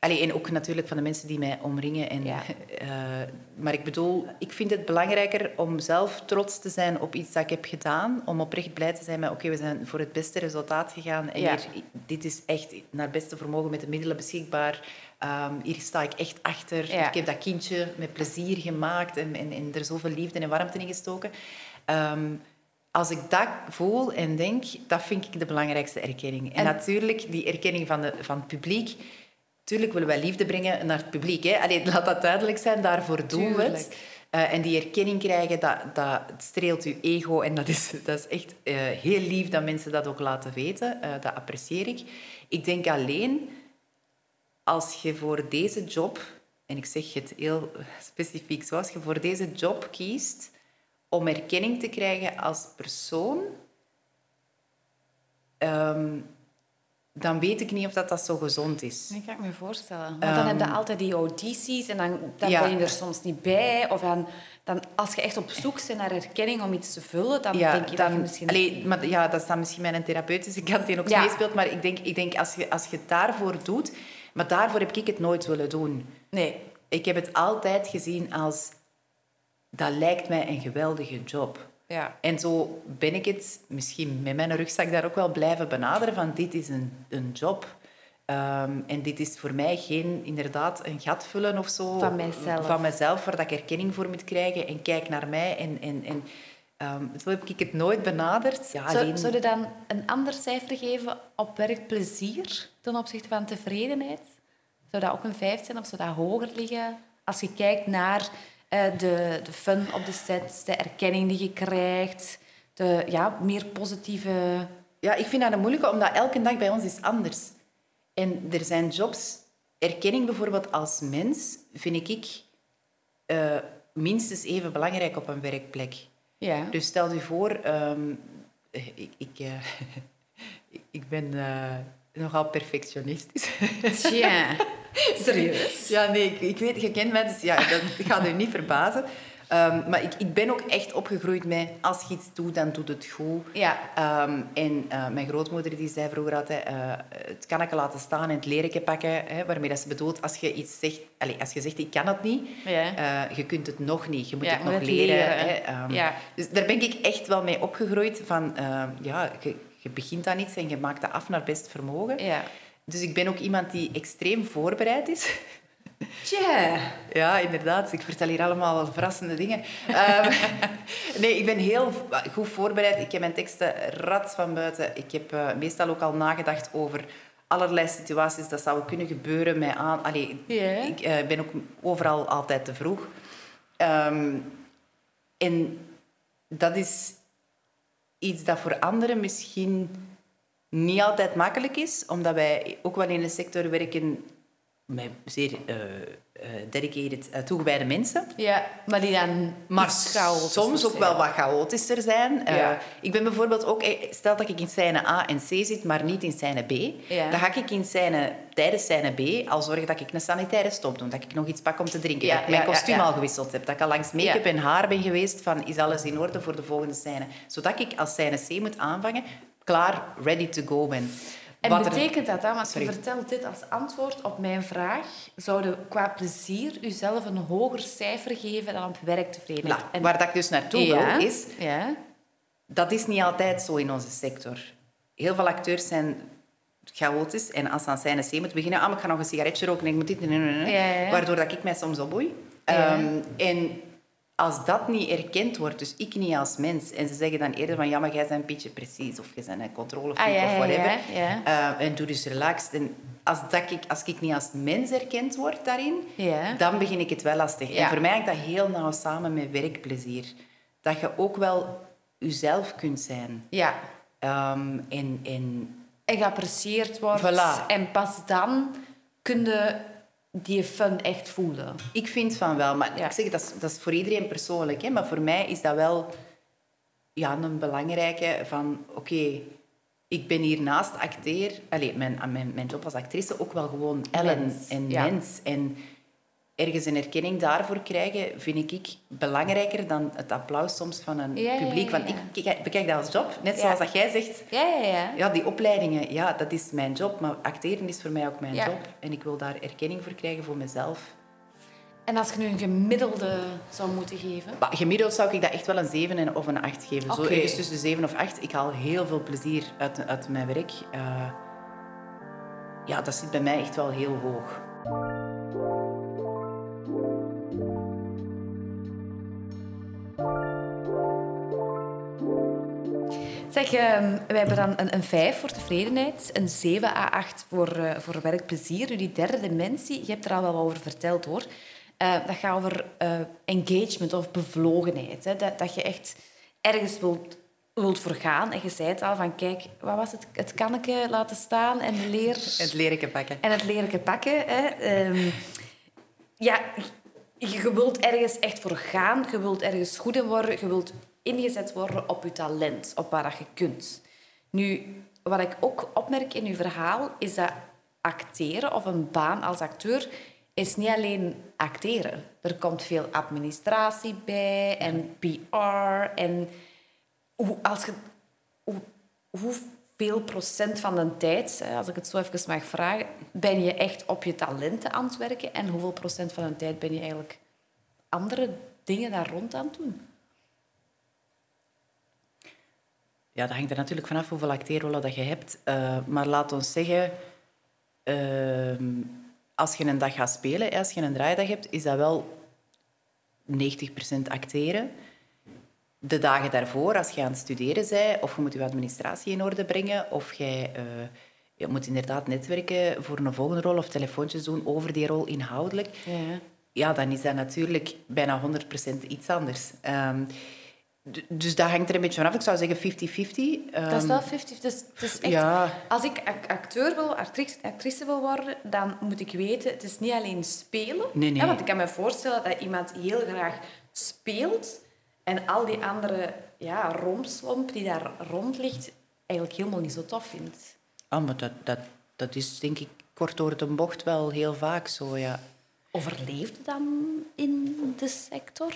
allee, en ook natuurlijk van de mensen die mij omringen. En, Ja. eh, maar ik bedoel, ik vind het belangrijker om zelf trots te zijn op iets dat ik heb gedaan. Om oprecht blij te zijn met, oké, we zijn voor het beste resultaat gegaan. En Ja. hier, dit is echt naar beste vermogen met de middelen beschikbaar. Ehm, hier sta ik echt achter. Ja. Ik heb dat kindje met plezier gemaakt en, en, en er zoveel liefde en warmte in gestoken. Ehm, als ik dat voel en denk, dat vind ik de belangrijkste erkenning. En, En- natuurlijk, die erkenning van, de, van het publiek. Tuurlijk willen wij liefde brengen naar het publiek. Hè? Allee, laat dat duidelijk zijn, daarvoor doen we het. Eh, en die erkenning krijgen, dat, dat streelt je ego. En dat is, dat is echt eh, heel lief dat mensen dat ook laten weten. Eh, dat apprecieer ik. Ik denk alleen, als je voor deze job... En ik zeg het heel specifiek zo. Als je voor deze job kiest om erkenning te krijgen als persoon... ehm, dan weet ik niet of dat, dat zo gezond is. Dat kan ik me voorstellen. Want dan heb je altijd die audities en dan, dan Ja. ben je er soms niet bij. Of dan, dan, als je echt op zoek bent naar erkenning om iets te vullen, dan denk je dat je misschien... Allee, maar, ja, dat is dan misschien mijn therapeutische kant die ook Ja. meespeelt. Maar ik denk, ik denk als, je, als je het daarvoor doet... Maar daarvoor heb ik het nooit willen doen. Nee. Ik heb het altijd gezien als... Dat lijkt mij een geweldige job. Ja. En zo ben ik het misschien met mijn rugzak daar ook wel blijven benaderen van dit is een, een job. Ehm, en dit is voor mij geen, inderdaad, een gat vullen of zo. Van mijzelf. Van mezelf, waar dat ik erkenning voor moet krijgen. En kijk naar mij. En, en, en ehm, zo heb ik het nooit benaderd. Ja, Zou, alleen- zou je dan een ander cijfer geven op werkplezier ten opzichte van tevredenheid? Zou dat ook een vijf zijn of zou dat hoger liggen? Als je kijkt naar de, de fun op de set, de erkenning die je krijgt, de ja, meer positieve... Ja, ik vind dat een moeilijke, omdat elke dag bij ons is anders. En er zijn jobs... Erkenning bijvoorbeeld als mens vind ik eh, minstens even belangrijk op een werkplek. Ja. Dus stel je voor, ehm, ik, ik, eh, ik ben eh, nogal perfectionistisch. Tja, serieus. ja, nee, ik, ik weet, je kent mij, dus ja, dat gaat u niet verbazen. Ehm, maar ik, ik ben ook echt opgegroeid met als je iets doet, dan doet het goed. Ja. Ehm, en eh, mijn grootmoeder die zei vroeger altijd, uh, het kanneke laten staan en het leren pakken. Hè, waarmee dat ze bedoelt, als je iets zegt, allez, als je zegt ik kan het niet, Ja. eh, je kunt het nog niet. Je moet Ja, het nog het leren. leren, hè. Ehm, Ja. Dus daar ben ik echt wel mee opgegroeid. Van, ja, je, je begint aan iets en je maakt dat af naar best vermogen. Ja. Dus ik ben ook iemand die extreem voorbereid is. Tja. Ja, inderdaad. Ik vertel hier allemaal verrassende dingen. Ehm, nee, ik ben heel goed voorbereid. Ik heb mijn teksten rats van buiten. Ik heb eh, meestal ook al nagedacht over allerlei situaties dat zouden kunnen gebeuren. Mij aan. Allee, Ja. Ik eh, ben ook overal altijd te vroeg. Ehm, en dat is iets dat voor anderen misschien niet altijd makkelijk is, omdat wij ook wel in een sector werken met zeer eh, dedicated, eh, toegewijde mensen. Ja, maar die dan Maar soms ook wel wat chaotischer zijn. Ik ben bijvoorbeeld ook... Stel dat ik in scène A en C zit, maar niet in scène B. Ja. Dan ga ik in scène, tijdens scène B al zorgen dat ik een sanitaire stop doe. Dat ik nog iets pak om te drinken. Ja, dat ik mijn kostuum al gewisseld heb. Dat ik al langs make-up en haar ben geweest van is alles in orde voor de volgende scène. Zodat ik als scène C moet aanvangen, klaar, ready to go ben. En Wat er- betekent dat dan, want Sorry. je vertelt dit als antwoord op mijn vraag, zouden qua plezier jezelf een hoger cijfer geven dan op werktevredenheid? Voilà. Waar dat ik dus naartoe ja, wil, is... Ja. Dat is niet altijd zo in onze sector. Heel veel acteurs zijn chaotisch en als ze aan scène C moeten beginnen, ah, ik ga nog een sigaretje roken en ik moet dit... Ja. Waardoor dat ik mij soms opboei. Ja. Ehm, en als dat niet erkend wordt, dus ik niet als mens, en ze zeggen dan eerder van ja, maar jij bent een beetje precies of je bent een controlefreak Ah, ja, of whatever. ja, ja. Eh, en doe dus relaxed. En als, dat ik, als ik niet als mens erkend word daarin, dan begin ik het wel lastig. En voor mij hangt dat heel nauw samen met werkplezier. Dat je ook wel jezelf kunt zijn. ja. Ehm, en, en En geapprecieerd wordt. Voilà. En pas dan kun je die fun echt voelen. ik vind van wel. Maar Ja. ik zeg, dat is, dat is voor iedereen persoonlijk. Hè? Maar voor mij is dat wel ja, een belangrijke van... Oké, ik ben hier naast acteer... Allee, mijn, mijn, mijn job als actrice ook wel gewoon Ellen Mens, en ja. mens. En ergens een erkenning daarvoor krijgen, vind ik belangrijker dan het applaus soms van een Ja, publiek. Want ik kijk- bekijk dat als job. Net zoals dat jij zegt... Ja, ja, ja. Ja, die opleidingen, ja, dat is mijn job. Maar acteren is voor mij ook mijn job. En ik wil daar erkenning voor krijgen voor mezelf. En als je nu een gemiddelde zou moeten geven? Maar gemiddeld zou ik dat echt wel een 7 en- of een 8 geven. Zo Oké. ergens tussen de 7 of 8. Ik haal heel veel plezier uit, uit mijn werk. Eh, ja, dat zit bij mij echt wel heel hoog. Zeg, ehm, wij hebben dan een, een 5 voor tevredenheid, een 7 à 8 voor, eh, voor werkplezier. Die derde dimensie, je hebt er al wel over verteld hoor. Eh, dat gaat over eh, engagement of bevlogenheid. Hè? Dat, dat je echt ergens wilt, wilt voor gaan. En je zei het al van, kijk, wat was het? Het kanneke laten staan en leer... Het leren pakken. En het leren pakken. Hè. Ehm, ja, je wilt ergens echt voor gaan. Je wilt ergens goed in worden. Je wilt ingezet worden op je talent, op waar je kunt. Nu, wat ik ook opmerk in uw verhaal, is dat acteren of een baan als acteur is niet alleen acteren. Er komt veel administratie bij en PR. En hoe, als hoeveel procent van de tijd, als ik het zo even mag vragen, ben je echt op je talenten aan het werken en hoeveel procent van de tijd ben je eigenlijk andere dingen daar rond aan het doen? Ja, dat hangt er natuurlijk vanaf hoeveel acteerrollen dat je hebt. Eh, maar laat ons zeggen, ehm, als je een dag gaat spelen, als je een draaidag hebt, is dat wel 90% acteren. De dagen daarvoor, als je aan het studeren bent, of je moet je administratie in orde brengen, of jij eh, je moet inderdaad netwerken voor een volgende rol of telefoontjes doen over die rol inhoudelijk, Ja. ja, dan is dat natuurlijk bijna 100% iets anders. Ehm, dus dat hangt er een beetje vanaf. Ik zou zeggen 50-50. Dat is Ehm, wel 50. Dus, het is echt, Ja. Als ik ac- acteur wil, actrice, actrice wil worden, dan moet ik weten, het is niet alleen spelen. Nee, nee. Hè, want ik kan me voorstellen dat iemand heel graag speelt en al die andere ja, romslomp die daar rond ligt, eigenlijk helemaal niet zo tof vindt. Ah, maar dat, dat, dat is denk ik kort door de bocht wel heel vaak zo, ja. Overleefde dan in de sector?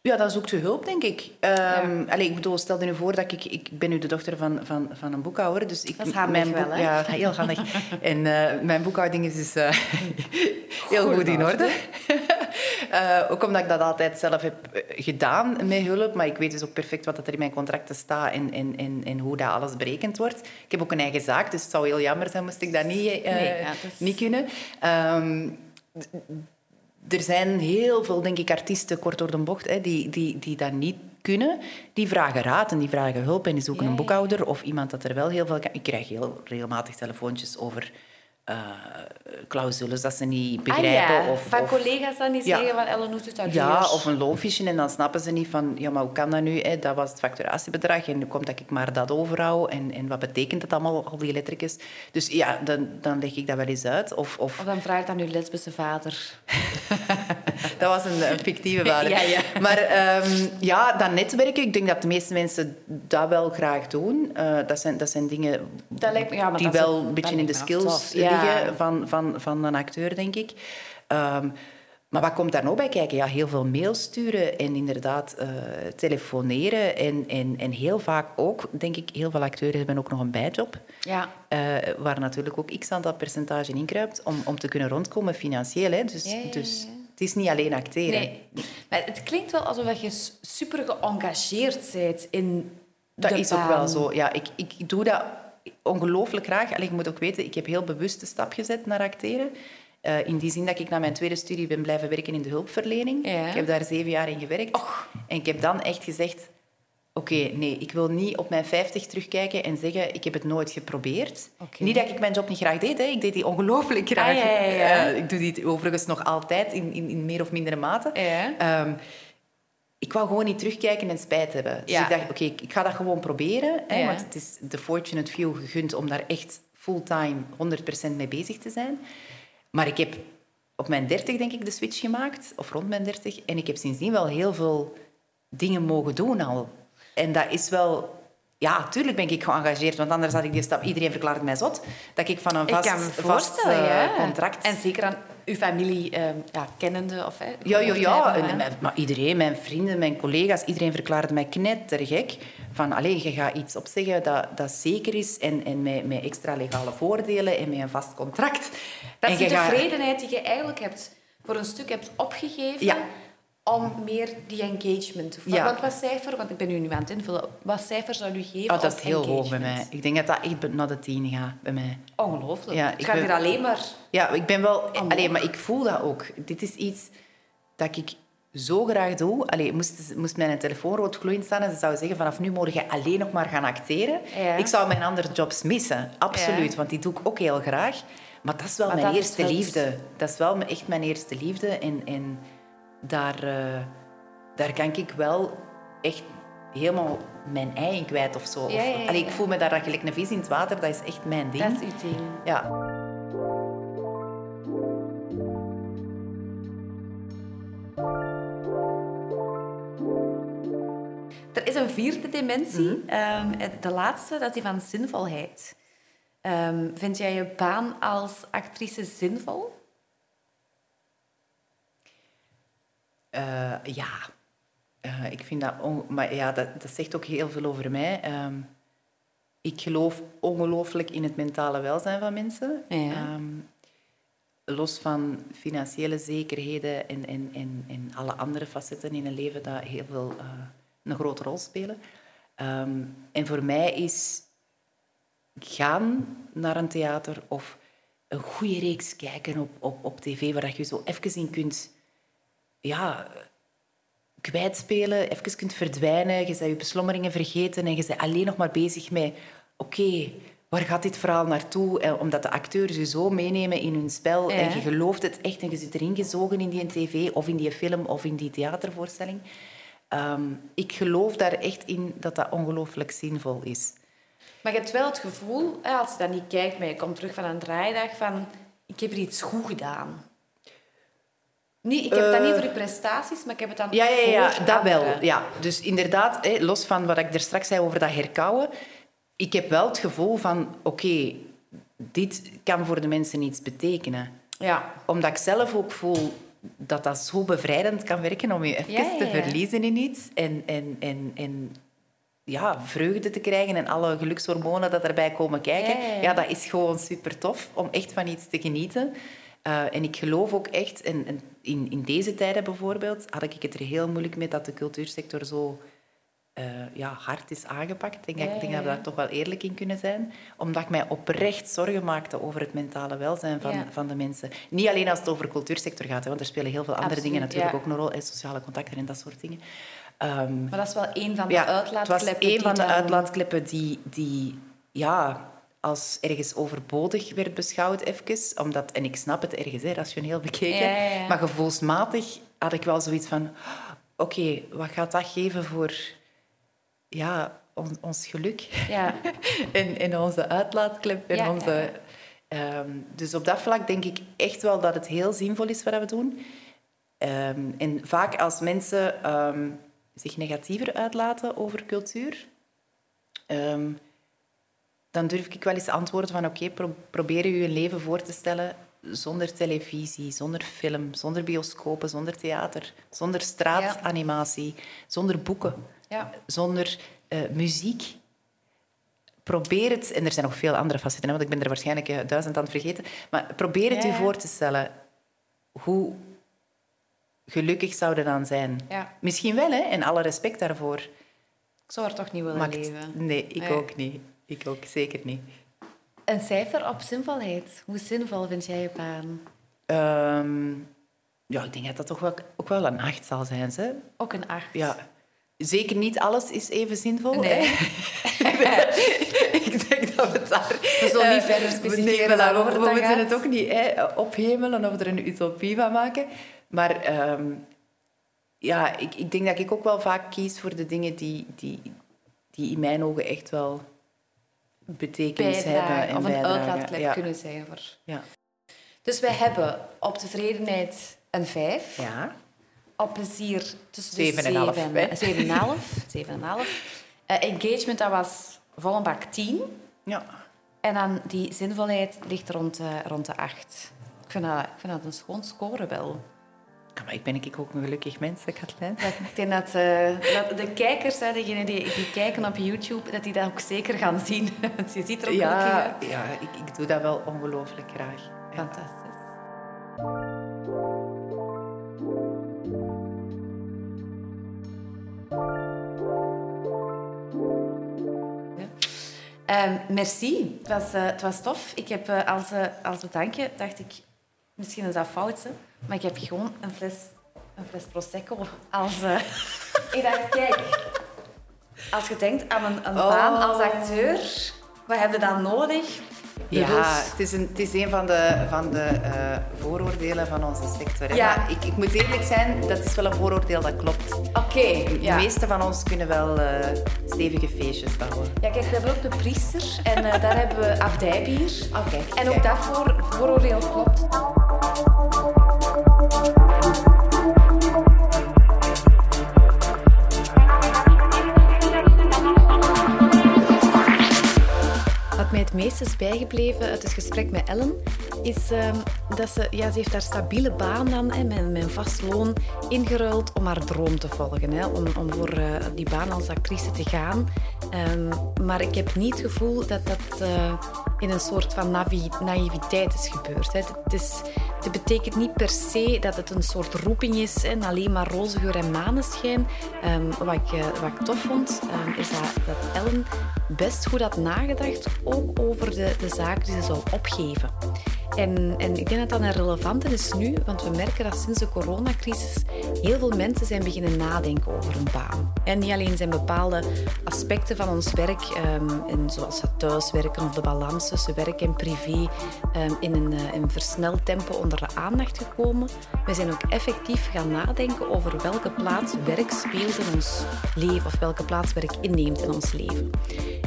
Ja, dan zoekt u hulp, denk ik. Um, allee, ik bedoel, stel je nu voor dat ik... Ik ben nu de dochter van, van, van een boekhouder. Dus ik, dat is handig mijn wel, hè? Ja, heel handig. en uh, mijn boekhouding is dus uh, heel goed, goed in orde. uh, ook omdat ik dat altijd zelf heb gedaan met hulp. Maar ik weet dus ook perfect wat er in mijn contracten staat en, en, en, en hoe dat alles berekend wordt. Ik heb ook een eigen zaak, dus het zou heel jammer zijn moest ik dat niet, nee, ja, is... niet kunnen. Um, er zijn heel veel, denk ik, artiesten, kort door de bocht, hè, die, die, die dat niet kunnen. Die vragen raad en die vragen hulp en die zoeken ja, een boekhouder of iemand dat er wel heel veel kan. Ik krijg heel regelmatig telefoontjes over uh, clausules dat ze niet begrijpen. Ah, ja. of, van of, collega's dan die ja. zeggen van Ellen, hoe dat Ja, of een loonfiche en dan snappen ze niet van ja, maar hoe kan dat nu? Hè? Dat was het facturatiebedrag en nu komt dat ik maar dat overhoud en, en wat betekent dat allemaal, al die lettertjes? Dus ja, dan, dan leg ik dat wel eens uit. Of, of... of dan vraagt aan uw lesbische vader. dat was een, een fictieve vader. ja, ja. Maar um, ja, dat netwerken, ik denk dat de meeste mensen dat wel graag doen. Uh, dat, zijn, dat zijn dingen dat lijkt die dat wel een beetje in de skills. Liggen van, van, van een acteur, denk ik. Um, maar wat komt daar nog bij kijken? Ja, heel veel mails sturen en inderdaad uh, telefoneren. En, en, en heel vaak ook, denk ik, heel veel acteurs hebben ook nog een bijjob. Ja. Uh, waar natuurlijk ook x aantal percentage in kruipt om, om te kunnen rondkomen financieel. Hè. Dus, ja, ja, dus het is niet alleen acteren. Nee. Maar het klinkt wel alsof je super geëngageerd bent in Dat is ook wel zo. Ja, ik, ik doe dat ongelooflijk graag. Allee, je moet ook weten, ik heb heel bewust de stap gezet naar acteren. Uh, in die zin dat ik na mijn tweede studie ben blijven werken in de hulpverlening. Ja. Ik heb daar zeven jaar in gewerkt. Och. En ik heb dan echt gezegd... Oké, okay, nee, ik wil niet op mijn 50 terugkijken en zeggen ik heb het nooit geprobeerd. Okay. Niet dat ik mijn job niet graag deed, hè. ik deed die ongelooflijk graag. Ah, ja, ja, ja. Uh, ik doe die overigens nog altijd in, in, in meer of mindere mate. Um, ik wou gewoon niet terugkijken en spijt hebben. Dus Ja. ik dacht, oké, ik ga dat gewoon proberen. Hè, Ja. Want het is de fortunate few gegund om daar echt fulltime 100% mee bezig te zijn. Maar ik heb op mijn 30 denk ik de switch gemaakt, of rond mijn 30. En ik heb sindsdien wel heel veel dingen mogen doen al. En dat is wel... Ja, tuurlijk ben ik geëngageerd, want anders had ik die stap... Iedereen verklaart mij zot. Dat ik van een vast, ik kan me vast voorstellen, eh, contract... En zeker aan uw familie ehm, ja, kennende of... Hè, Ja, ja, ja. En, maar iedereen, mijn vrienden, mijn collega's, iedereen verklaarde mij knettergek. Van, allee, je gaat iets opzeggen dat, dat zeker is en, en met, met extra legale voordelen en met een vast contract. Dat en is gaat- tevredenheid die je eigenlijk hebt, voor een stuk hebt opgegeven Ja. Om meer die engagement te voelen. Ja. Want wat cijfer, want ik ben u nu aan het invullen, wat cijfer zou u geven Oh, dat is heel hoog bij engagement? mij. Ik denk dat dat echt naar de tien gaat bij mij. Ongelooflijk. Ja, het ik gaat ben- hier alleen maar... Ja, ik ben wel... Amor. Allee, maar ik voel dat ook. Dit is iets dat ik zo graag doe. Allee, moest, moest mijn telefoon rood gloeiend staan en ze zouden zeggen vanaf nu je alleen nog maar gaan acteren. Ja. Ik zou mijn andere jobs missen. Absoluut, Ja. want die doe ik ook heel graag. Maar dat is wel Maar mijn eerste liefde. Dat is wel echt mijn eerste liefde. En, en daar, eh, daar kan ik wel echt helemaal mijn ei in kwijt of zo. Ja, ja, ja, Allee, ik voel me daar gelijk een vis in het water. Dat is echt mijn ding. Dat is uw ding. Ja. Er is een vierde dimensie. Mhm. Ehm, de laatste, dat is die van zinvolheid. Ehm, vind jij je baan als actrice zinvol? Eh, ja. Eh, ik vind dat... on- Maar ja, dat, dat zegt ook heel veel over mij. Ehm, ik geloof ongelooflijk in het mentale welzijn van mensen. Ja. Ehm, los van financiële zekerheden en, en, en, en alle andere facetten in een leven dat heel veel eh, een grote rol spelen. Ehm, en voor mij is gaan naar een theater of een goede reeks kijken op, op, op tv, waar dat je zo even in kunt ja, kwijtspelen, even kunt verdwijnen. Je bent je beslommeringen vergeten en je bent alleen nog maar bezig met... Oké, waar gaat dit verhaal naartoe? En omdat de acteurs je zo meenemen in hun spel Ja. en je gelooft het echt en je zit erin gezogen in die tv of in die film of in die theatervoorstelling. Ehm, ik geloof daar echt in dat dat ongelooflijk zinvol is. Maar je hebt wel het gevoel, hè, als je dan niet kijkt, maar je komt terug van een draaidag, van ik heb er iets goed gedaan. Niet, ik heb het dan niet voor je prestaties, maar ik heb het dan Ja, ja, ja, voor dat wel. Ja. Dus inderdaad, los van wat ik er straks zei over dat herkauwen, ik heb wel het gevoel van, oké, dit kan voor de mensen iets betekenen. Ja. Omdat ik zelf ook voel dat dat zo bevrijdend kan werken om je even Ja, ja, te verliezen in iets en, en, en, en ja, vreugde te krijgen en alle gelukshormonen dat erbij komen kijken. Ja, dat is gewoon super tof om echt van iets te genieten. Eh, en ik geloof ook echt, en, en in, in deze tijden bijvoorbeeld, had ik het er heel moeilijk mee dat de cultuursector zo eh, ja, hard is aangepakt. Ik denk, Ja, denk dat we daar toch wel eerlijk in kunnen zijn. Omdat ik mij oprecht zorgen maakte over het mentale welzijn van, van de mensen. Niet alleen als het over de cultuursector gaat, hè, want er spelen heel veel andere Absoluut, dingen natuurlijk ook een rol. hè, sociale contacten en dat soort dingen. Ehm, Maar dat is wel een van de uitlaatkleppen. Het was van de uitlaatkleppen die, die ja, als ergens overbodig werd beschouwd, even, omdat, en ik snap het ergens, hè, rationeel bekeken, Ja, ja, ja. maar gevoelsmatig had ik wel zoiets van... Oké, wat gaat dat geven voor ja, on- ons geluk? En, en onze uitlaatklep. En onze, Ehm, dus op dat vlak denk ik echt wel dat het heel zinvol is wat we doen. Ehm, en vaak als mensen ehm, zich negatiever uitlaten over cultuur, dan durf ik wel eens antwoorden van oké, pro- probeer je een leven voor te stellen zonder televisie, zonder film, zonder bioscopen, zonder theater, zonder straatanimatie, zonder boeken, Ja. zonder eh, muziek. Probeer het, en er zijn nog veel andere facetten, want ik ben er waarschijnlijk eh, duizend aan het vergeten, maar probeer het Ja, u voor te stellen. Hoe gelukkig zou dat dan zijn? Ja. Misschien wel, hè, en alle respect daarvoor. Ik zou er toch niet willen leven. nee, ik Nee. ook niet. Ik ook zeker niet. Een cijfer op zinvolheid. Hoe zinvol vind jij je baan? Ehm, ja, ik denk dat dat toch wel, ook wel een acht zal zijn. Hè? Ook een acht. Ja. Zeker niet alles is even zinvol. Nee. ik denk dat we het daar... We zullen niet eh, verder nee, waarover we, het we dan moeten gaat. het ook niet hè, ophemelen of er een utopie van maken. Maar ehm, ja, ik, ik denk dat ik ook wel vaak kies voor de dingen die, die, die in mijn ogen echt wel betekenis hebben. Bijdragen, En of een uitlaatklep ja. kunnen zijn. Voor. Ja. Dus wij hebben op tevredenheid een vijf. ja. Op plezier tussen de Zeven en een half, zeven- hè? zeven en een half. Zeven en een half. Eh, engagement, dat was vol een bak tien. Ja. En dan die zinvolheid ligt rond, eh, rond de acht. Ik vind, dat, ik vind dat een schoon score wel. Ja, maar ik ben ik ook een gelukkig mens, Katlijn. Dat- Ik denk dat, eh, dat de kijkers, hè, degenen die, die kijken op YouTube, dat die dat ook zeker gaan zien. Want je ziet er ook gelukkig Ja, uit. ja ik, ik doe dat wel ongelooflijk graag. Fantastisch. Ehm, merci. Het was, eh, het was tof. Ik heb eh, als, als bedankje, dacht ik, misschien is dat fout, hè, maar ik heb gewoon een fles, een fles Prosecco als... eh, ik dacht, kijk, als je denkt aan een, een Oh. baan als acteur, wat heb je dan nodig? Ja, het is een, het is een van de, van de eh, vooroordelen van onze sector. Ja. Maar ik, ik moet eerlijk zijn, dat is wel een vooroordeel dat klopt. Oké, De ja. meeste van ons kunnen wel eh, stevige feestjes bouwen. Ja, kijk, we hebben ook de priester en daar hebben we abdijbier. Oké. En ook dat voor, vooroordeel klopt. Mij het meest is bijgebleven uit het gesprek met Ellen, is ehm, dat ze, ja, ze heeft haar stabiele baan dan, hè, met, met vast loon, ingeruild om haar droom te volgen. Hè, om, om voor eh, die baan als actrice te gaan. Ehm, maar ik heb niet het gevoel dat dat eh, in een soort van naïviteit is gebeurd. Hè. Het, is, het betekent niet per se dat het een soort roeping is en alleen maar roze geur en maneschijn. Ehm, wat, ik, eh, wat ik tof vond, ehm, is dat, dat Ellen best goed had nagedacht, ook over de, de zaken die ze zou opgeven. En, en ik denk dat dat een relevante is nu, want we merken dat sinds de coronacrisis heel veel mensen zijn beginnen nadenken over een baan. En niet alleen zijn bepaalde aspecten van ons werk, ehm, en zoals het thuiswerken of de balans tussen werk en privé, ehm, in een, eh, een versneld tempo de aandacht gekomen. We zijn ook effectief gaan nadenken over welke plaats werk speelt in ons leven of welke plaats werk inneemt in ons leven.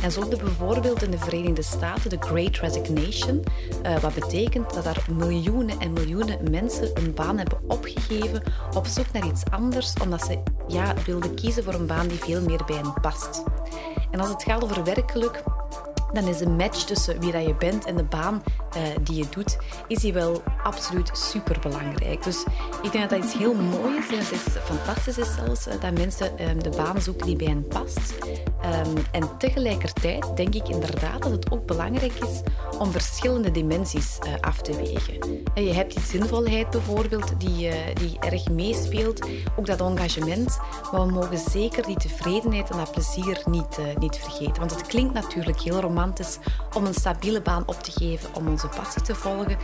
En zo we bijvoorbeeld in de Verenigde Staten de Great Resignation, eh, wat betekent dat er miljoenen en miljoenen mensen een baan hebben opgegeven op zoek naar iets anders, omdat ze ja, wilden kiezen voor een baan die veel meer bij hen past. En als het gaat over werkgeluk, dan is de match tussen wie dat je bent en de baan die je doet, is die wel absoluut super belangrijk. Dus ik denk dat dat iets heel moois is en het is fantastisch is zelfs dat mensen ehm, de baan zoeken die bij hen past. Ehm, en tegelijkertijd denk ik inderdaad dat het ook belangrijk is om verschillende dimensies af te wegen. Je hebt die zinvolheid bijvoorbeeld, die, die erg meespeelt, ook dat engagement, maar we mogen zeker die tevredenheid en dat plezier niet, niet vergeten. Want het klinkt natuurlijk heel romantisch om een stabiele baan op te geven, om onze passie te volgen.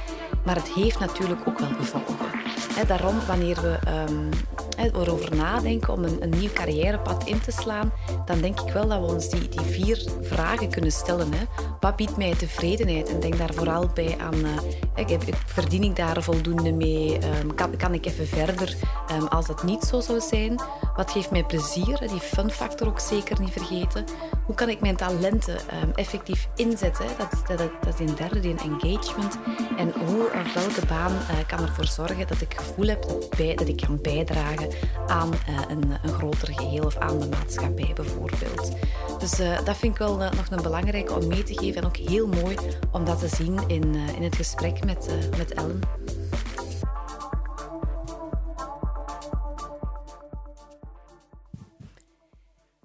Maar het heeft natuurlijk ook wel gevolgen. daarom, wanneer we um, erover nadenken om een, een, nieuw carrièrepad in te slaan, dan denk ik wel dat we ons die, die vier vragen kunnen stellen. Hè. Wat biedt mij tevredenheid? En denk daar vooral bij aan, uh, ik, verdien ik daar voldoende mee? Um, kan, ik even verder um, als dat niet zo zou zijn? Wat geeft mij plezier? Die fun factor ook zeker niet vergeten. Hoe kan ik mijn talenten um, effectief inzetten? Dat, dat, dat is een derde, die engagement. En hoe of welke baan uh, kan ervoor zorgen dat ik gevoel heb dat ik kan bijdragen aan uh, een, een groter geheel of aan de maatschappij bijvoorbeeld. Dus uh, dat vind ik wel nog een belangrijke om mee te geven en ook heel mooi om dat te zien in, in het gesprek met, met Ellen.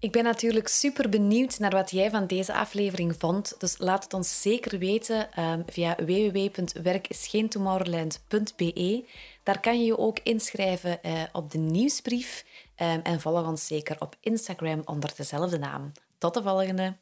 Ik ben natuurlijk super benieuwd naar wat jij van deze aflevering vond. Dus laat het ons zeker weten um, via www.werkisgeentomorrowland.be. Daar kan je je ook inschrijven uh, op de nieuwsbrief. Um, en volg ons zeker op Instagram onder dezelfde naam. Tot de volgende!